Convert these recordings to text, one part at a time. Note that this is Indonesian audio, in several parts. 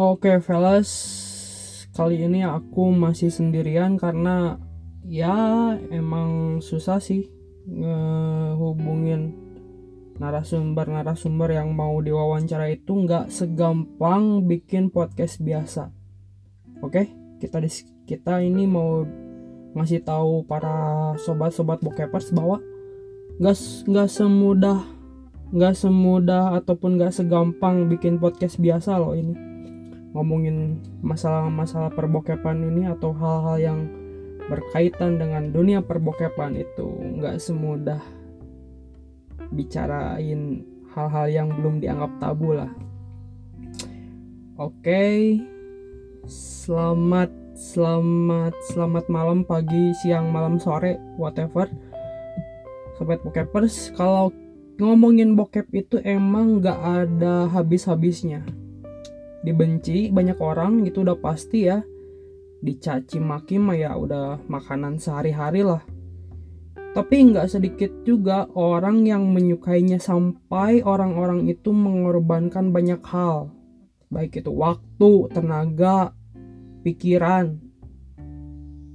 Oke, fellas, kali ini aku masih sendirian karena ya emang susah sih ngehubungin narasumber-narasumber yang mau diwawancara itu nggak segampang bikin podcast biasa. Oke, kita kita ini mau ngasih tahu para sobat-sobat bokepers bahwa nggak nggak semudah nggak semudah ataupun nggak segampang bikin podcast biasa loh ini ngomongin masalah-masalah perbokepan ini atau hal-hal yang berkaitan dengan dunia perbokepan itu nggak semudah bicarain hal-hal yang belum dianggap tabu lah. Oke, okay. selamat selamat selamat malam, pagi, siang, malam, sore, whatever. Sobat bokepers, kalau ngomongin bokep itu emang nggak ada habis-habisnya dibenci banyak orang gitu udah pasti ya. Dicaci maki mah ya udah makanan sehari-hari lah. Tapi nggak sedikit juga orang yang menyukainya sampai orang-orang itu mengorbankan banyak hal. Baik itu waktu, tenaga, pikiran.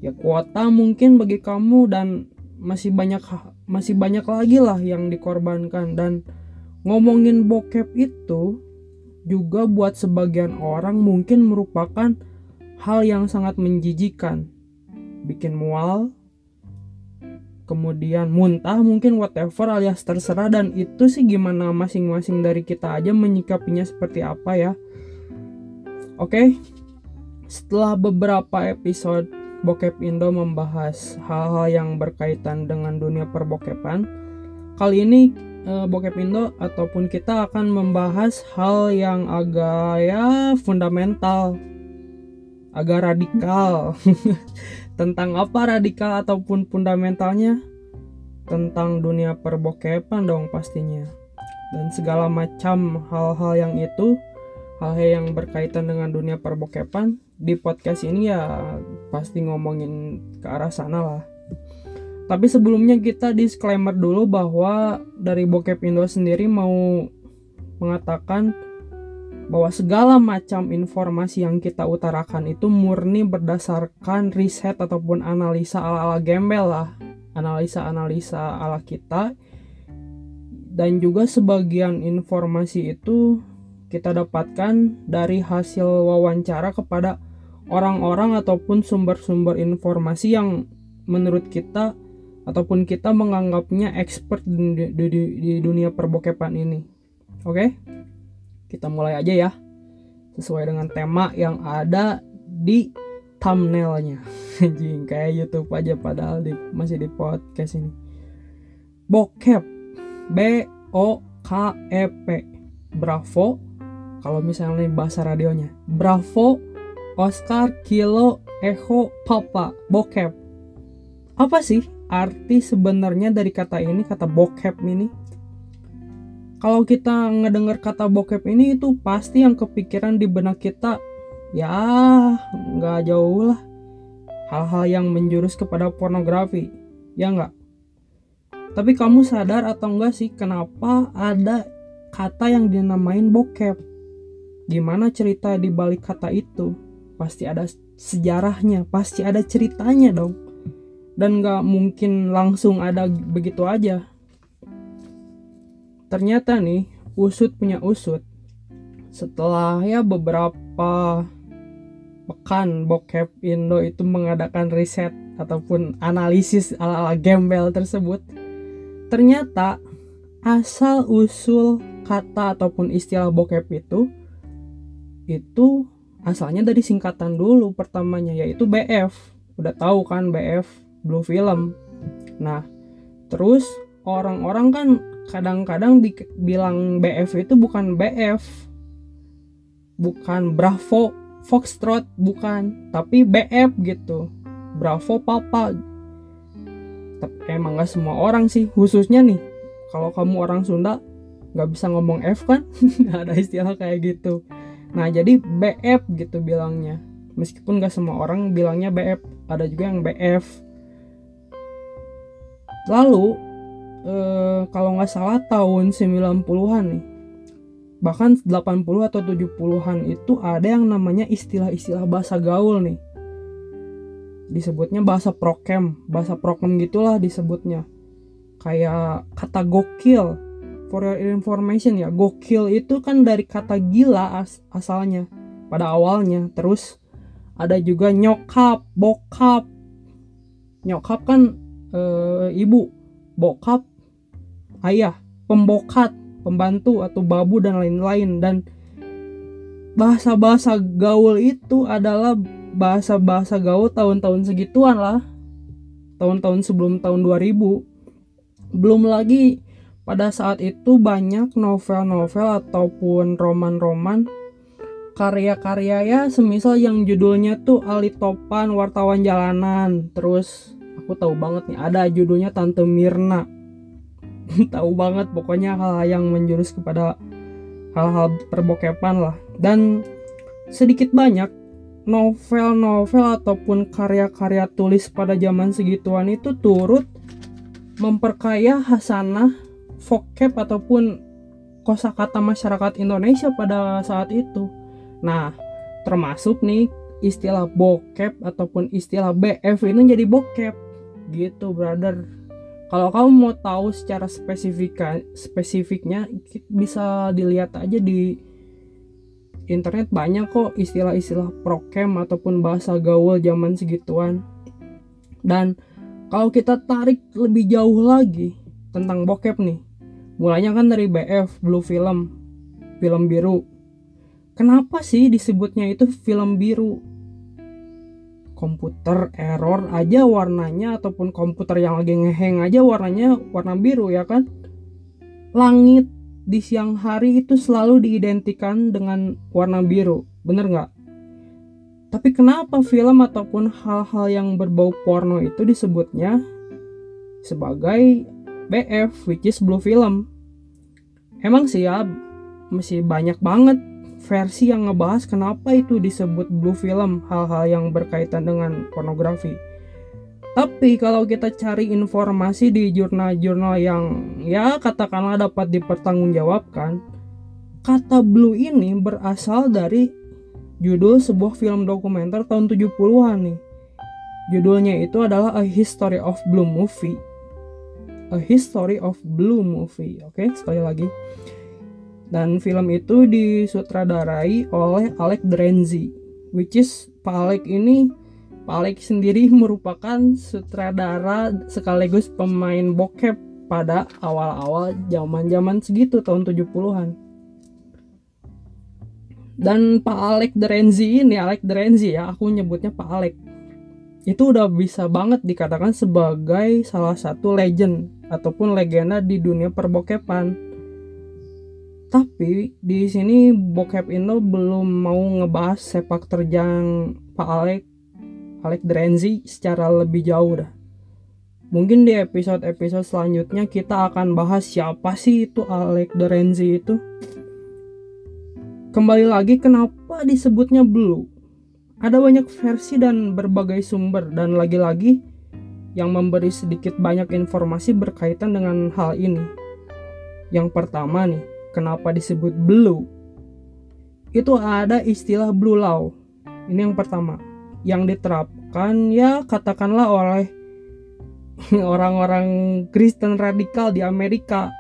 Ya kuota mungkin bagi kamu dan masih banyak masih banyak lagi lah yang dikorbankan. Dan ngomongin bokep itu juga buat sebagian orang mungkin merupakan hal yang sangat menjijikan. Bikin mual, kemudian muntah mungkin whatever alias terserah dan itu sih gimana masing-masing dari kita aja menyikapinya seperti apa ya. Oke. Setelah beberapa episode Bokep Indo membahas hal-hal yang berkaitan dengan dunia perbokepan, kali ini uh, Bokep Indo ataupun kita akan membahas hal yang agak ya fundamental agak radikal. Tentang apa radikal ataupun fundamentalnya? Tentang dunia perbokepan dong pastinya. Dan segala macam hal-hal yang itu hal-hal yang berkaitan dengan dunia perbokepan di podcast ini ya pasti ngomongin ke arah sana lah tapi sebelumnya kita disclaimer dulu bahwa dari Bokep Indo sendiri mau mengatakan bahwa segala macam informasi yang kita utarakan itu murni berdasarkan riset ataupun analisa ala-ala gembel lah. Analisa-analisa ala kita. Dan juga sebagian informasi itu kita dapatkan dari hasil wawancara kepada orang-orang ataupun sumber-sumber informasi yang menurut kita ataupun kita menganggapnya expert di, di, di, dunia perbokepan ini. Oke, kita mulai aja ya, sesuai dengan tema yang ada di thumbnailnya. Anjing kayak YouTube aja padahal di, masih di podcast ini. Bokep, B O K E P, Bravo. Kalau misalnya bahasa radionya, Bravo, Oscar, Kilo, Echo, Papa, Bokep. Apa sih arti sebenarnya dari kata ini kata bokep ini. Kalau kita ngedengar kata bokep ini itu pasti yang kepikiran di benak kita ya nggak jauh lah. Hal-hal yang menjurus kepada pornografi ya nggak? Tapi kamu sadar atau enggak sih kenapa ada kata yang dinamain bokep gimana cerita di balik kata itu? Pasti ada sejarahnya pasti ada ceritanya dong dan gak mungkin langsung ada begitu aja. Ternyata nih usut punya usut. Setelah ya beberapa pekan bokep Indo itu mengadakan riset ataupun analisis ala-ala gembel tersebut ternyata asal usul kata ataupun istilah bokep itu itu asalnya dari singkatan dulu pertamanya yaitu BF udah tahu kan BF Blue Film. Nah, terus orang-orang kan kadang-kadang bilang BF itu bukan BF. Bukan Bravo Foxtrot bukan, tapi BF gitu. Bravo Papa. Tapi emang gak semua orang sih, khususnya nih. Kalau kamu orang Sunda nggak bisa ngomong F kan? ada istilah kayak gitu. Nah jadi BF gitu bilangnya. Meskipun gak semua orang bilangnya BF, ada juga yang BF Lalu eh, kalau nggak salah tahun 90-an nih bahkan 80 atau 70-an itu ada yang namanya istilah-istilah bahasa gaul nih. Disebutnya bahasa prokem bahasa prokem gitulah disebutnya. Kayak kata gokil for your information ya gokil itu kan dari kata gila as asalnya pada awalnya. Terus ada juga nyokap bokap. Nyokap kan e, ibu bokap ayah pembokat pembantu atau babu dan lain-lain. Dan bahasa-bahasa gaul itu adalah bahasa-bahasa gaul tahun-tahun segituan lah. Tahun-tahun sebelum tahun 2000 belum lagi pada saat itu banyak novel-novel ataupun roman-roman karya-karya ya semisal yang judulnya tuh Ali Topan wartawan jalanan. Terus aku tahu banget nih ada judulnya Tante Mirna. Tahu banget pokoknya hal, yang menjurus kepada hal-hal perbokepan lah. Dan sedikit banyak novel-novel ataupun karya-karya tulis pada zaman segituan itu turut memperkaya hasanah vocab ataupun kosakata masyarakat Indonesia pada saat itu. Nah, termasuk nih istilah bokep ataupun istilah BF ini jadi bokep gitu, brother. Kalau kamu mau tahu secara spesifika, spesifiknya bisa dilihat aja di internet banyak kok istilah-istilah prokem ataupun bahasa gaul zaman segituan. Dan kalau kita tarik lebih jauh lagi tentang bokep nih. Mulanya kan dari BF, Blue Film, film biru. Kenapa sih disebutnya itu film biru? Komputer error aja warnanya ataupun komputer yang lagi ngeheng aja warnanya warna biru ya kan? Langit di siang hari itu selalu diidentikan dengan warna biru, bener nggak? Tapi kenapa film ataupun hal-hal yang berbau porno itu disebutnya sebagai BF, which is blue film? Emang sih ya, masih banyak banget versi yang ngebahas kenapa itu disebut blue film, hal-hal yang berkaitan dengan pornografi. Tapi kalau kita cari informasi di jurnal-jurnal yang ya katakanlah dapat dipertanggungjawabkan, kata blue ini berasal dari judul sebuah film dokumenter tahun 70-an nih. Judulnya itu adalah A History of Blue Movie. A History of Blue Movie. Oke, okay, sekali lagi. Dan film itu disutradarai oleh Alec Drenzi, which is Pak Alec ini Pak Alex sendiri merupakan sutradara sekaligus pemain bokep pada awal-awal zaman-zaman segitu tahun 70-an. Dan Pak Alek Drenzi ini, Alek Drenzi ya, aku nyebutnya Pak Alek. Itu udah bisa banget dikatakan sebagai salah satu legend ataupun legenda di dunia perbokepan. Tapi di sini bokep Indo belum mau ngebahas sepak terjang Pak Alek Alec Drenzi secara lebih jauh dah. Mungkin di episode-episode selanjutnya kita akan bahas siapa sih itu Alec Drenzi itu. Kembali lagi kenapa disebutnya Blue? Ada banyak versi dan berbagai sumber dan lagi-lagi yang memberi sedikit banyak informasi berkaitan dengan hal ini. Yang pertama nih, kenapa disebut blue? Itu ada istilah blue law. Ini yang pertama yang diterapkan ya katakanlah oleh orang-orang Kristen radikal di Amerika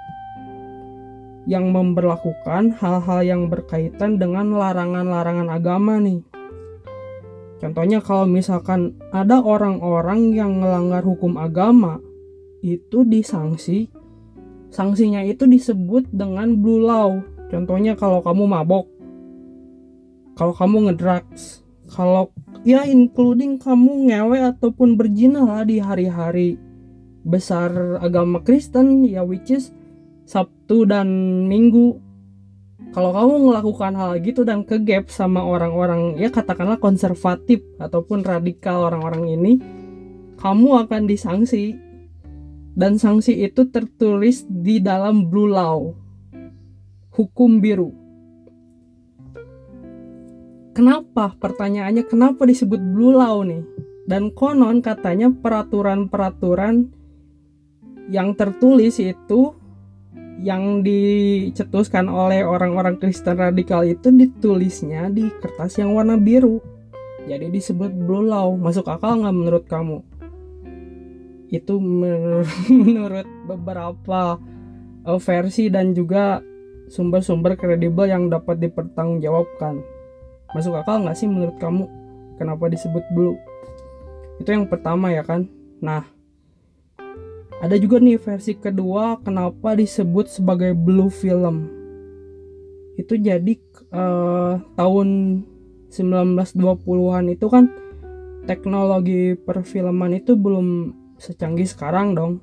yang memperlakukan hal-hal yang berkaitan dengan larangan-larangan agama nih. Contohnya kalau misalkan ada orang-orang yang melanggar hukum agama, itu disanksi. Sanksinya itu disebut dengan blue law. Contohnya kalau kamu mabok, kalau kamu ngedrugs, kalau ya including kamu ngewe ataupun berzina lah di hari-hari besar agama Kristen ya which is Sabtu dan Minggu kalau kamu melakukan hal gitu dan kegap sama orang-orang ya katakanlah konservatif ataupun radikal orang-orang ini kamu akan disanksi dan sanksi itu tertulis di dalam blue law hukum biru Kenapa? Pertanyaannya kenapa disebut blue law nih? Dan konon katanya peraturan-peraturan yang tertulis itu yang dicetuskan oleh orang-orang Kristen radikal itu ditulisnya di kertas yang warna biru. Jadi disebut blue law. Masuk akal nggak menurut kamu? Itu menurut beberapa uh, versi dan juga sumber-sumber kredibel yang dapat dipertanggungjawabkan. Masuk akal nggak sih menurut kamu? Kenapa disebut blue? Itu yang pertama ya kan. Nah, ada juga nih versi kedua kenapa disebut sebagai blue film. Itu jadi uh, tahun 1920-an itu kan teknologi perfilman itu belum secanggih sekarang dong.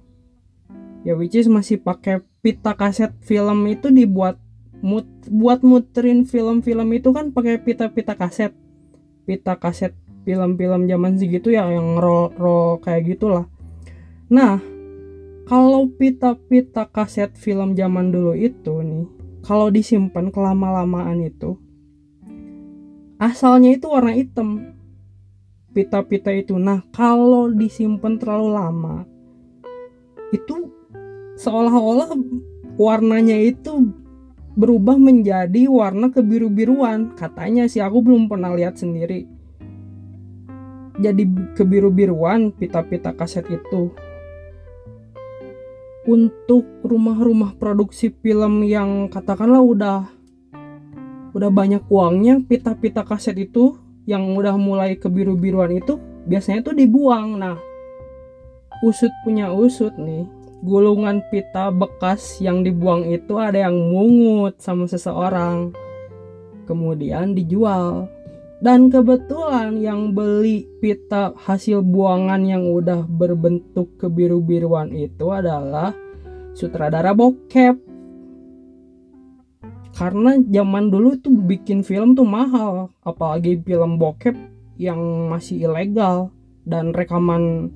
Ya which is masih pakai pita kaset film itu dibuat mut, buat muterin film-film itu kan pakai pita-pita kaset. Pita kaset film-film zaman segitu ya yang roll roll kayak gitulah. Nah, kalau pita-pita kaset film zaman dulu itu nih kalau disimpan kelama-lamaan itu asalnya itu warna hitam pita-pita itu. Nah kalau disimpan terlalu lama itu seolah-olah warnanya itu berubah menjadi warna kebiru-biruan. Katanya sih aku belum pernah lihat sendiri. Jadi kebiru-biruan pita-pita kaset itu. Untuk rumah-rumah produksi film yang katakanlah udah udah banyak uangnya pita-pita kaset itu yang udah mulai kebiru-biruan itu biasanya tuh dibuang nah usut punya usut nih gulungan pita bekas yang dibuang itu ada yang mungut sama seseorang kemudian dijual dan kebetulan yang beli pita hasil buangan yang udah berbentuk kebiru-biruan itu adalah sutradara bokep. Karena zaman dulu tuh bikin film tuh mahal, apalagi film bokep yang masih ilegal. Dan rekaman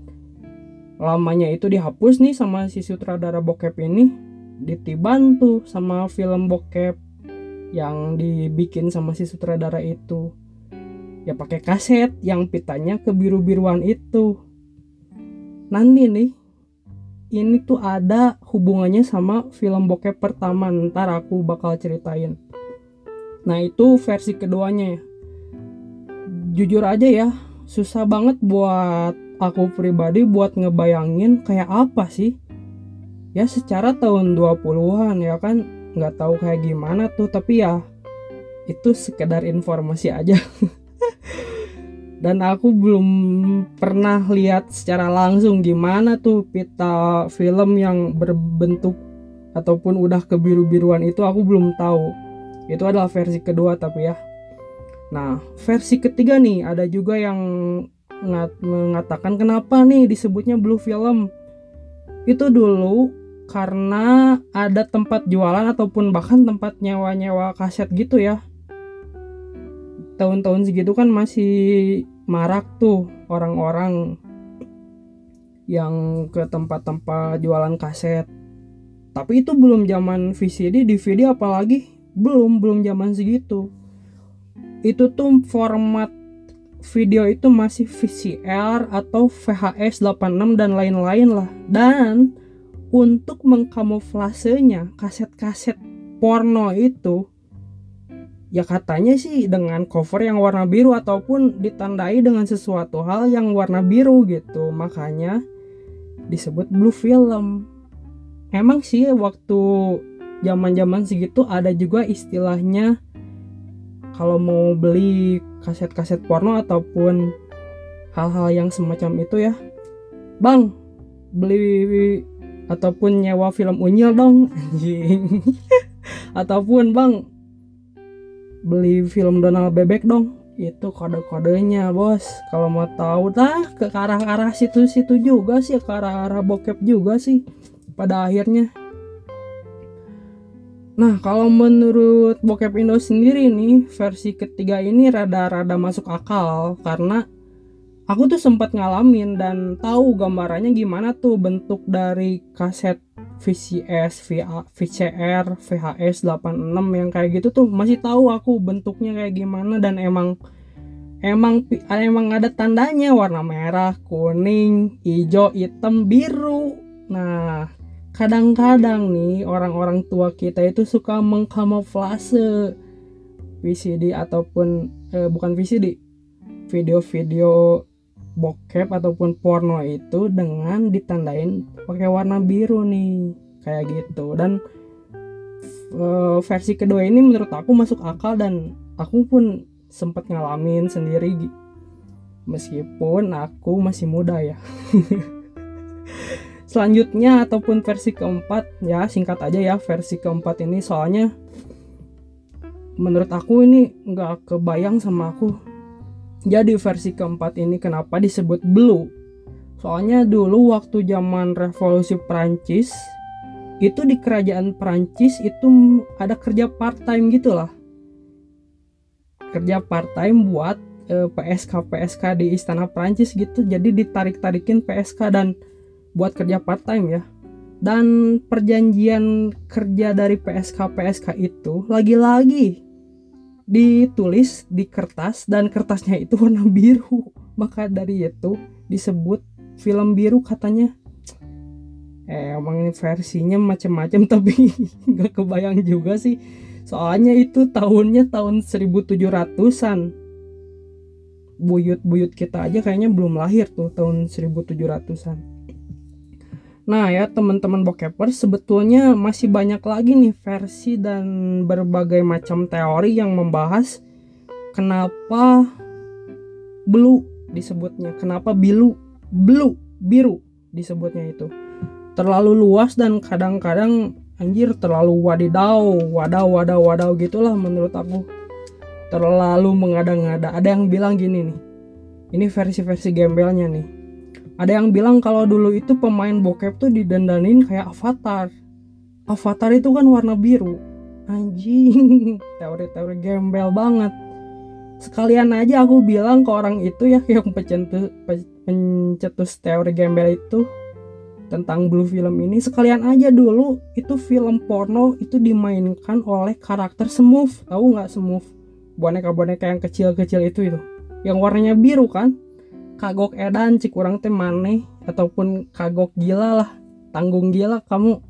lamanya itu dihapus nih sama si sutradara bokep ini ditiban tuh sama film bokep yang dibikin sama si sutradara itu. Ya pakai kaset yang pitanya kebiru-biruan itu. Nanti nih ini tuh ada hubungannya sama film bokep pertama ntar aku bakal ceritain. Nah itu versi keduanya. Ya jujur aja ya susah banget buat aku pribadi buat ngebayangin kayak apa sih? Ya secara tahun 20-an ya kan? Nggak tahu kayak gimana tuh tapi ya itu sekedar informasi aja dan aku belum pernah lihat secara langsung gimana tuh pita film yang berbentuk ataupun udah kebiru-biruan itu aku belum tahu. Itu adalah versi kedua tapi ya. Nah versi ketiga nih ada juga yang mengatakan kenapa nih disebutnya blue film? Itu dulu karena ada tempat jualan ataupun bahkan tempat nyewa-nyewa kaset gitu ya tahun-tahun segitu kan masih marak tuh orang-orang yang ke tempat-tempat jualan kaset. Tapi itu belum zaman VCD, DVD apalagi belum belum zaman segitu. Itu tuh format video itu masih VCR atau VHS 86 dan lain-lain lah. Dan untuk mengkamuflasenya kaset-kaset porno itu ya katanya sih dengan cover yang warna biru ataupun ditandai dengan sesuatu hal yang warna biru gitu. Makanya disebut blue film. Emang sih waktu zaman-zaman segitu ada juga istilahnya kalau mau beli kaset-kaset porno ataupun hal-hal yang semacam itu ya. Bang beli ataupun nyewa film unyil dong ataupun bang beli film Donald Bebek dong. Itu kode-kodenya bos. Kalau mau tahu tah ke arah-arah situ-situ juga sih ke arah-arah bokep juga sih pada akhirnya. Nah, kalau menurut Bokep Indo sendiri nih, versi ketiga ini rada-rada masuk akal karena aku tuh sempat ngalamin dan tahu gambarannya gimana tuh bentuk dari kaset VCS, VA, VCR, VHS 86 yang kayak gitu tuh masih tahu aku bentuknya kayak gimana dan emang emang emang ada tandanya warna merah, kuning, hijau, hitam, biru. Nah, kadang-kadang nih orang-orang tua kita itu suka mengkamuflase VCD ataupun eh, bukan VCD video-video bokep ataupun porno itu dengan ditandain pakai warna biru nih kayak gitu. Dan e, versi kedua ini menurut aku masuk akal dan aku pun sempat ngalamin sendiri meskipun aku masih muda ya. Selanjutnya ataupun versi keempat ya singkat aja ya versi keempat ini soalnya menurut aku ini nggak kebayang sama aku jadi versi keempat ini kenapa disebut blue? Soalnya dulu waktu zaman revolusi Prancis itu di kerajaan Prancis itu ada kerja part time gitulah. Kerja part time buat eh, PSK PSK di istana Prancis gitu. Jadi ditarik tarikin PSK dan buat kerja part time ya. Dan perjanjian kerja dari PSK PSK itu lagi-lagi ditulis di kertas dan kertasnya itu warna biru. Maka dari itu disebut film biru katanya. Eh emang versinya macam-macam tapi nggak kebayang juga sih. Soalnya itu tahunnya tahun 1700-an buyut-buyut kita aja kayaknya belum lahir tuh tahun 1700-an Nah ya teman-teman bokepers sebetulnya masih banyak lagi nih versi dan berbagai macam teori yang membahas kenapa blue disebutnya, kenapa bilu, blue, biru disebutnya itu. Terlalu luas dan kadang-kadang anjir terlalu wadidaw, wadaw, wadaw, wadaw gitulah menurut aku. Terlalu mengada-ngada. Ada yang bilang gini nih. Ini versi-versi gembelnya nih ada yang bilang kalau dulu itu pemain bokep tuh didandanin kayak avatar. Avatar itu kan warna biru. Anjing. Teori-teori gembel banget. Sekalian aja aku bilang ke orang itu ya yang pencetus, pencetus teori gembel itu tentang blue film ini. Sekalian aja dulu itu film porno itu dimainkan oleh karakter smooth. Tahu nggak smooth? Boneka-boneka yang kecil-kecil itu itu. Yang warnanya biru kan kagok edan cik kurang teh maneh ataupun kagok gila lah tanggung gila kamu.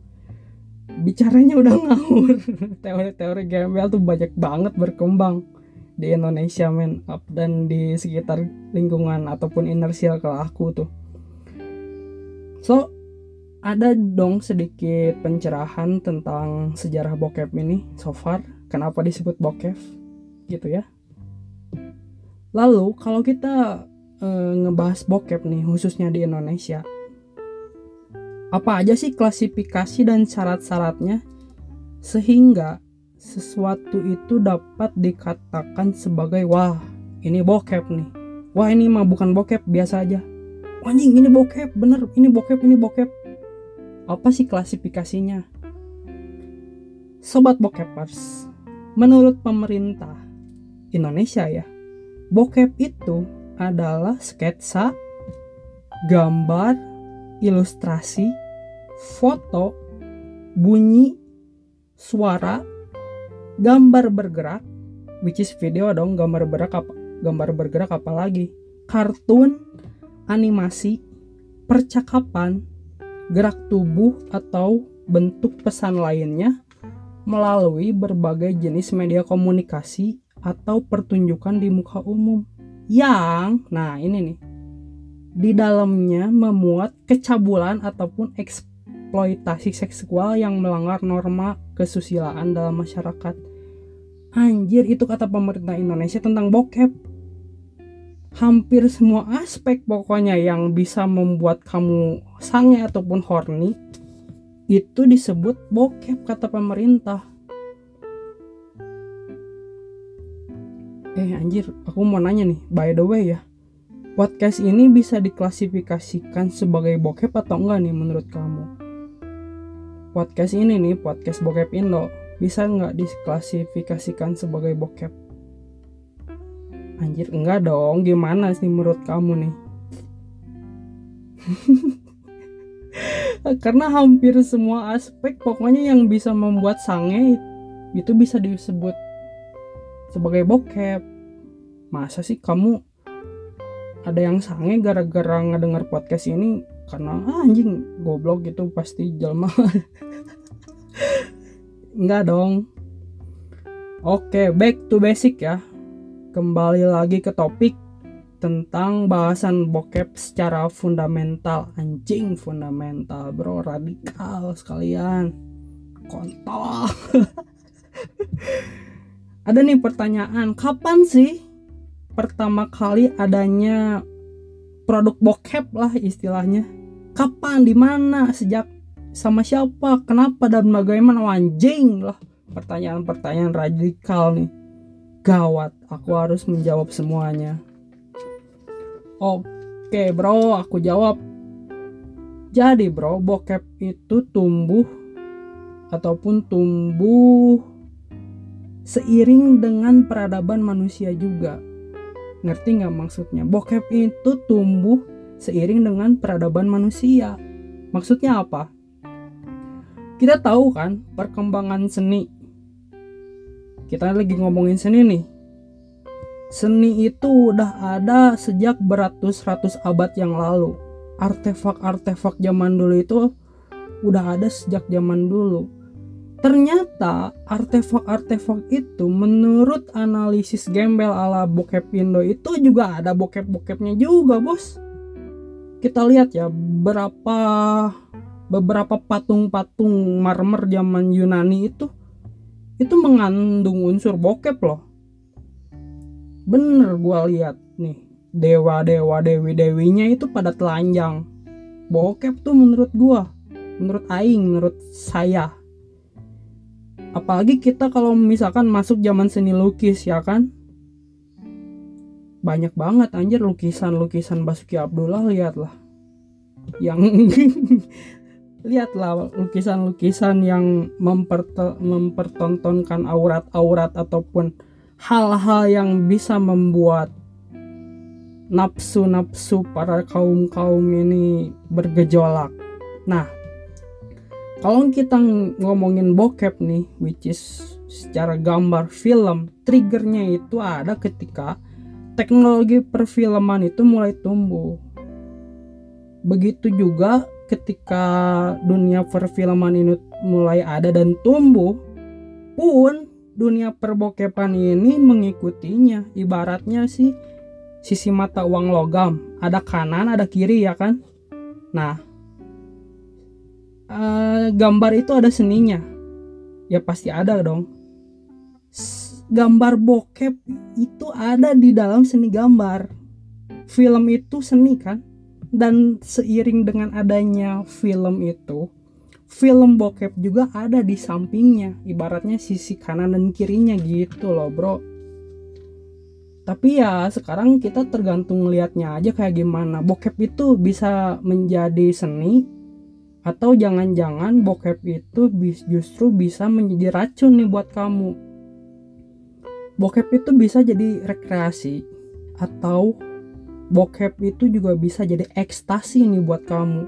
Bicaranya udah ngawur. Teori-teori gembel tuh banyak banget berkembang di Indonesia men up dan di sekitar lingkungan ataupun inner circle aku tuh. So ada dong sedikit pencerahan tentang sejarah bokep ini so far. Kenapa disebut bokep? Gitu ya. Lalu kalau kita e, ngebahas bokep nih khususnya di Indonesia. Apa aja sih klasifikasi dan syarat-syaratnya sehingga sesuatu itu dapat dikatakan sebagai wah ini bokep nih. Wah ini mah bukan bokep biasa aja. Anjing ini bokep bener ini bokep ini bokep. Apa sih klasifikasinya? Sobat bokepers menurut pemerintah Indonesia ya bokep itu adalah sketsa, gambar, ilustrasi, foto, bunyi, suara, gambar bergerak, which is video dong, gambar bergerak apa? Gambar bergerak apa lagi? Kartun, animasi, percakapan, gerak tubuh atau bentuk pesan lainnya melalui berbagai jenis media komunikasi atau pertunjukan di muka umum yang nah ini nih di dalamnya memuat kecabulan ataupun eksploitasi seksual yang melanggar norma kesusilaan dalam masyarakat. Anjir itu kata pemerintah Indonesia tentang bokep. Hampir semua aspek pokoknya yang bisa membuat kamu sange ataupun horny itu disebut bokep kata pemerintah. Eh anjir, aku mau nanya nih, by the way ya. Podcast ini bisa diklasifikasikan sebagai bokep atau enggak nih menurut kamu? Podcast ini nih, podcast bokep Indo, bisa nggak diklasifikasikan sebagai bokep? Anjir, enggak dong. Gimana sih menurut kamu nih? Karena hampir semua aspek pokoknya yang bisa membuat sange itu bisa disebut sebagai bokep. Masa sih kamu ada yang sange gara-gara ngedenger podcast ini? Karena ah, anjing goblok gitu pasti jelma enggak dong. Oke back to basic ya. Kembali lagi ke topik tentang bahasan bokep secara fundamental. Anjing fundamental bro. Radikal sekalian. Kontol ada nih pertanyaan kapan sih pertama kali adanya produk bokep lah istilahnya? Kapan di mana sejak sama siapa kenapa dan bagaimana? Anjing lah pertanyaan-pertanyaan radikal nih. Gawat aku harus menjawab semuanya. Oke bro aku jawab. Jadi bro bokep itu tumbuh ataupun tumbuh seiring dengan peradaban manusia juga Ngerti nggak maksudnya? Bokep itu tumbuh seiring dengan peradaban manusia. Maksudnya apa? Kita tahu kan perkembangan seni. Kita lagi ngomongin seni nih. Seni itu udah ada sejak beratus-ratus abad yang lalu. Artefak-artefak zaman dulu itu udah ada sejak zaman dulu Ternyata artefak-artefak itu menurut analisis gembel ala bokep Indo itu juga ada bokep-bokepnya juga bos. Kita lihat ya berapa beberapa patung-patung marmer zaman Yunani itu itu mengandung unsur bokep loh. Bener gua lihat nih dewa-dewa dewi-dewinya itu pada telanjang. Bokep tuh menurut gua, menurut aing, menurut saya apalagi kita kalau misalkan masuk zaman seni lukis ya kan banyak banget anjir lukisan-lukisan Basuki Abdullah lihatlah yang lihatlah lukisan-lukisan yang mempertontonkan aurat-aurat ataupun hal-hal yang bisa membuat nafsu-nafsu para kaum-kaum ini bergejolak. Nah, kalau kita ngomongin bokep nih which is secara gambar film triggernya itu ada ketika teknologi perfilman itu mulai tumbuh. Begitu juga ketika dunia perfilman ini mulai ada dan tumbuh pun dunia perbokepan ini mengikutinya. Ibaratnya sih sisi mata uang logam ada kanan ada kiri ya kan? Nah uh, gambar itu ada seninya. Ya pasti ada dong. Gambar bokep itu ada di dalam seni gambar. Film itu seni kan? Dan seiring dengan adanya film itu film bokep juga ada di sampingnya. Ibaratnya sisi kanan dan kirinya gitu loh bro. Tapi ya sekarang kita tergantung liatnya aja kayak gimana. Bokep itu bisa menjadi seni atau jangan-jangan bokep itu justru bisa menjadi racun nih buat kamu. Bokep itu bisa jadi rekreasi atau bokep itu juga bisa jadi ekstasi nih buat kamu.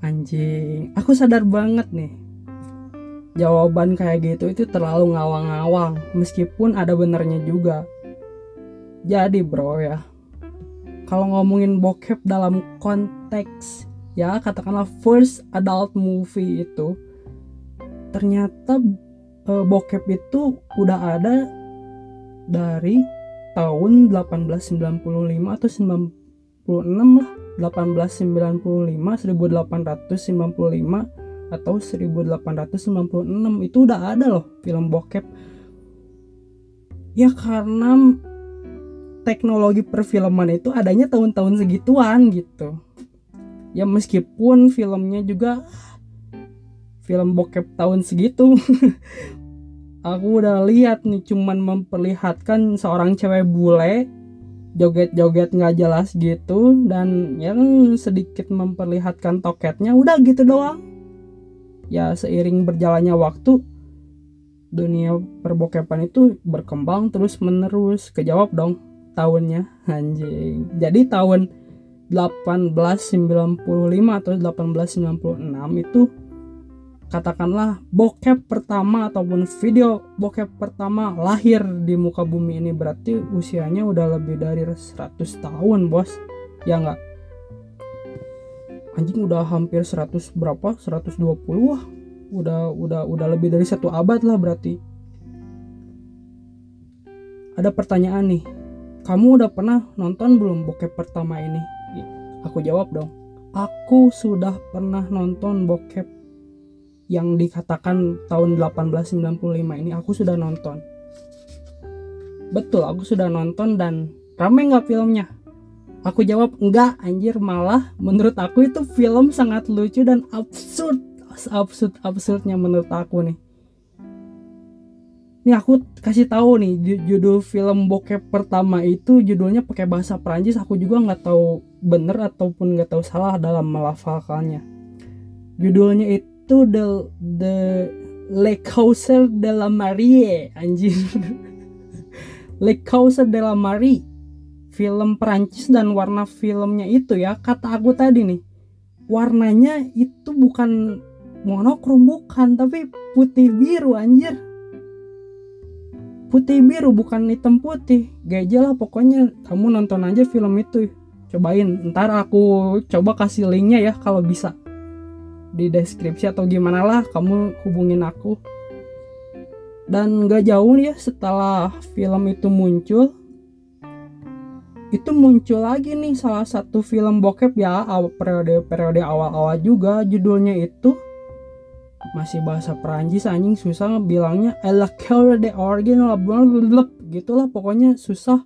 Anjing, aku sadar banget nih. Jawaban kayak gitu itu terlalu ngawang-ngawang meskipun ada benernya juga. Jadi bro ya, kalau ngomongin bokep dalam konteks ya katakanlah first adult movie itu ternyata uh, bokep itu udah ada dari tahun 1895 atau 96 lah 1895 1895 atau 1896 itu udah ada loh film bokep. Ya karena teknologi perfilman itu adanya tahun-tahun segituan gitu ya meskipun filmnya juga film bokep tahun segitu. Aku udah lihat nih cuman memperlihatkan seorang cewek bule joget-joget nggak jelas gitu dan yang sedikit memperlihatkan toketnya udah gitu doang. Ya seiring berjalannya waktu dunia perbokepan itu berkembang terus menerus kejawab dong tahunnya anjing. Jadi tahun 1895 atau 1896 itu katakanlah bokep pertama ataupun video bokep pertama lahir di muka bumi ini. Berarti usianya udah lebih dari 100 tahun bos. Ya enggak anjing udah hampir 100 berapa? 120 wah udah udah udah lebih dari satu abad lah berarti. Ada pertanyaan nih. Kamu udah pernah nonton belum bokep pertama ini aku jawab dong. Aku sudah pernah nonton bokep yang dikatakan tahun 1895 ini. Aku sudah nonton. Betul aku sudah nonton dan rame nggak filmnya? Aku jawab enggak anjir malah menurut aku itu film sangat lucu dan absurd absurd absurdnya menurut aku nih Nih aku kasih tahu nih judul film bokep pertama itu judulnya pakai bahasa Prancis. Aku juga nggak tahu bener ataupun nggak tahu salah dalam melafalkannya. Judulnya itu the the Le Causer de la Marie anjir. Le Causer de la Marie film Prancis dan warna filmnya itu ya kata aku tadi nih warnanya itu bukan monokrom bukan tapi putih biru anjir putih biru bukan hitam putih. Gajah lah pokoknya kamu nonton aja film itu. Cobain ntar aku coba kasih linknya ya kalau bisa. Di deskripsi atau gimana lah kamu hubungin aku. Dan gak jauh ya setelah film itu muncul itu muncul lagi nih salah satu film bokep ya periode periode awal-awal juga judulnya itu masih bahasa Perancis anjing susah bilangnya la cœur de original gitulah pokoknya susah.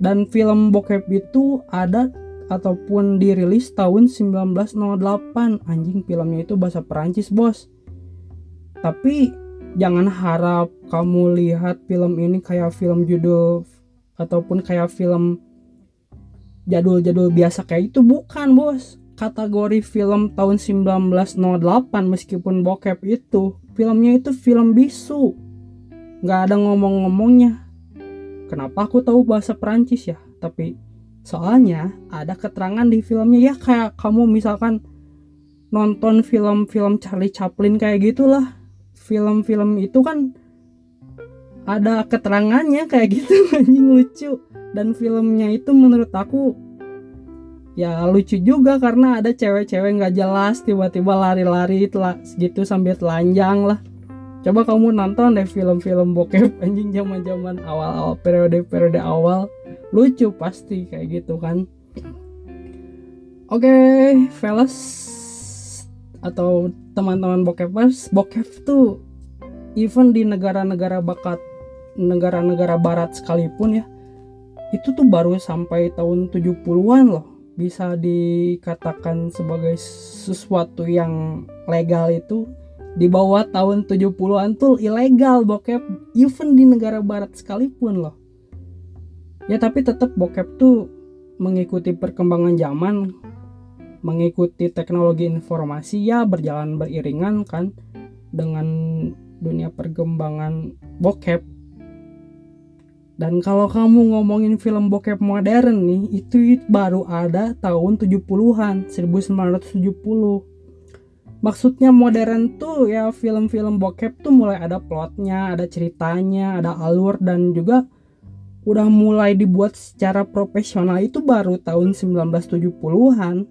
Dan film bokep itu ada ataupun dirilis tahun 1908 anjing filmnya itu bahasa Perancis bos. Tapi jangan harap kamu lihat film ini kayak film judul ataupun kayak film jadul-jadul biasa kayak itu. Bukan bos kategori film tahun 1908 meskipun bokep itu. Filmnya itu film bisu. Nggak ada ngomong-ngomongnya. Kenapa aku tahu bahasa Perancis ya? Tapi soalnya ada keterangan di filmnya. Ya kayak kamu misalkan nonton film-film Charlie Chaplin kayak gitulah. Film-film itu kan ada keterangannya kayak gitu. Anjing lucu. Dan filmnya itu menurut aku ya lucu juga karena ada cewek-cewek nggak jelas tiba-tiba lari-lari gitu sambil telanjang lah. Coba kamu nonton deh film-film bokep anjing zaman-zaman awal-awal periode-periode awal. Lucu pasti kayak gitu kan. Oke okay, fellas atau teman-teman bokepers bokep tuh even di negara-negara bakat negara-negara barat sekalipun ya itu tuh baru sampai tahun 70-an loh bisa dikatakan sebagai sesuatu yang legal itu di bawah tahun 70-an tuh ilegal bokep. Even di negara barat sekalipun loh. Ya tapi tetap bokep tuh mengikuti perkembangan zaman mengikuti teknologi informasi ya berjalan beriringan kan dengan dunia perkembangan bokep dan kalau kamu ngomongin film bokep modern nih, itu baru ada tahun 70-an, 1970. Maksudnya modern tuh ya film-film bokep tuh mulai ada plotnya, ada ceritanya, ada alur dan juga udah mulai dibuat secara profesional itu baru tahun 1970-an.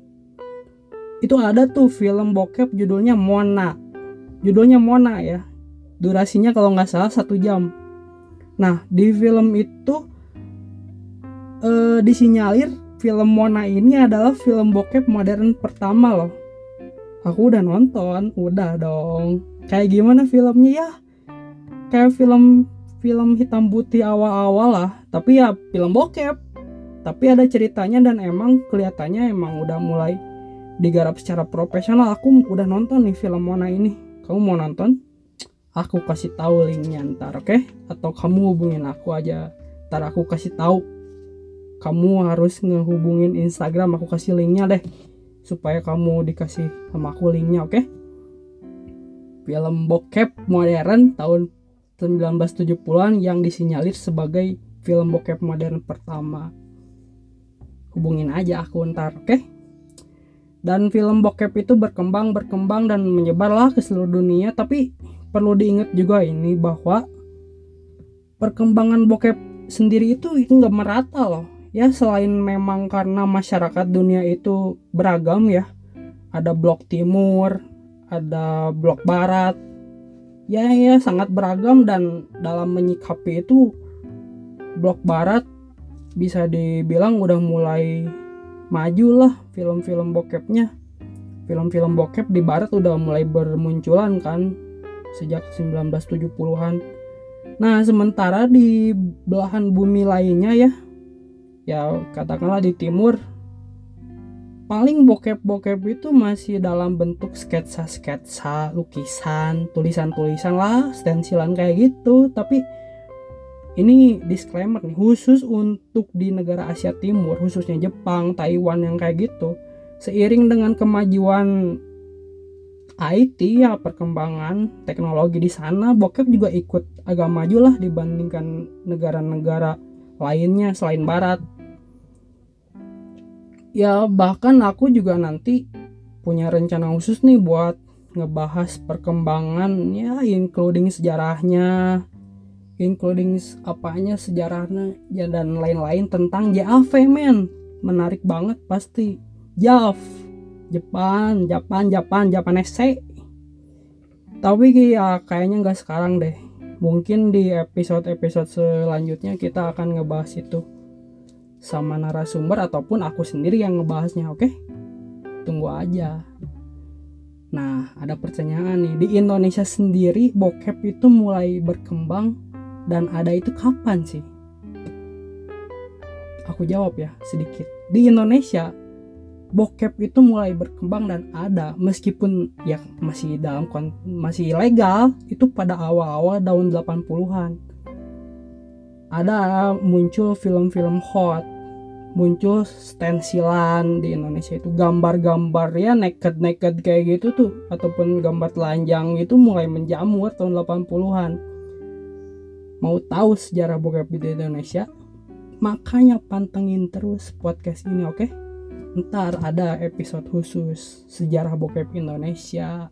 Itu ada tuh film bokep judulnya Mona. Judulnya Mona ya. Durasinya kalau nggak salah satu jam Nah, di film itu eh, disinyalir film Mona ini adalah film bokep modern pertama loh. Aku udah nonton, udah dong. Kayak gimana filmnya ya? Kayak film film hitam putih awal-awal lah, tapi ya film bokep. Tapi ada ceritanya dan emang kelihatannya emang udah mulai digarap secara profesional. Aku udah nonton nih film Mona ini. Kamu mau nonton? Aku kasih tahu linknya ntar oke okay? atau kamu hubungin aku aja ntar aku kasih tahu kamu harus ngehubungin Instagram aku kasih linknya deh supaya kamu dikasih sama aku linknya oke okay? film bokep modern tahun 1970-an yang disinyalir sebagai film bokep modern pertama hubungin aja aku ntar oke okay? dan film bokep itu berkembang berkembang dan menyebarlah ke seluruh dunia tapi perlu diingat juga ini bahwa perkembangan bokep sendiri itu itu nggak merata loh. Ya selain memang karena masyarakat dunia itu beragam ya. Ada blok timur ada blok barat. Ya ya sangat beragam dan dalam menyikapi itu blok barat bisa dibilang udah mulai maju lah film-film bokepnya. Film-film bokep di barat udah mulai bermunculan kan sejak 1970-an nah sementara di belahan bumi lainnya ya ya katakanlah di timur paling bokep-bokep itu masih dalam bentuk sketsa-sketsa, lukisan, tulisan-tulisan lah, stensilan kayak gitu. Tapi ini disclaimer nih, khusus untuk di negara Asia Timur, khususnya Jepang, Taiwan yang kayak gitu seiring dengan kemajuan IT ya perkembangan teknologi di sana. Bokep juga ikut agak maju lah dibandingkan negara-negara lainnya selain barat. Ya bahkan aku juga nanti punya rencana khusus nih buat ngebahas perkembangan ya including sejarahnya including apanya sejarahnya ya dan lain-lain tentang JAV men. Menarik banget pasti. Jav Jepang Jepang Jepang Jepang SC tapi ya kayaknya nggak sekarang deh. Mungkin di episode-episode selanjutnya kita akan ngebahas itu sama narasumber ataupun aku sendiri yang ngebahasnya oke? Okay? tunggu aja. Nah ada pertanyaan nih. Di Indonesia sendiri bokep itu mulai berkembang dan ada itu kapan sih? Aku jawab ya sedikit. Di Indonesia bokep itu mulai berkembang dan ada meskipun ya masih dalam masih ilegal itu pada awal-awal tahun 80-an ada muncul film-film hot muncul stensilan di Indonesia itu. Gambar-gambar ya naked-naked kayak gitu tuh ataupun gambar telanjang itu mulai menjamur tahun 80-an mau tahu sejarah bokep di Indonesia? Makanya pantengin terus podcast ini oke? okay? Ntar ada episode khusus sejarah bokep Indonesia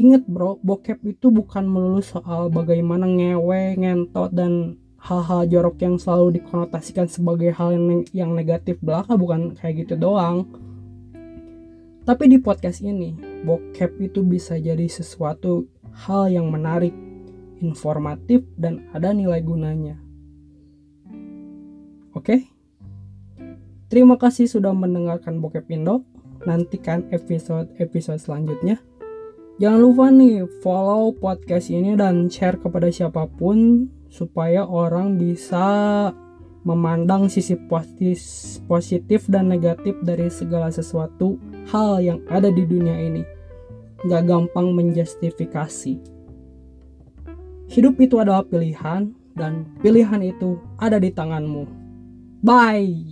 Ingat bro, bokep itu bukan melulu soal bagaimana ngewe, ngentot, dan hal-hal jorok yang selalu dikonotasikan sebagai hal yang, negatif belaka bukan kayak gitu doang. Tapi di podcast ini, bokep itu bisa jadi sesuatu hal yang menarik, informatif, dan ada nilai gunanya. Oke? Okay? Terima kasih sudah mendengarkan Bokep Indo. Nantikan episode-episode selanjutnya. Jangan lupa nih follow podcast ini dan share kepada siapa pun supaya orang bisa memandang sisi positif dan negatif dari segala sesuatu hal yang ada di dunia ini. Gak gampang menjustifikasi. Hidup itu adalah pilihan dan pilihan itu ada di tanganmu. Bye!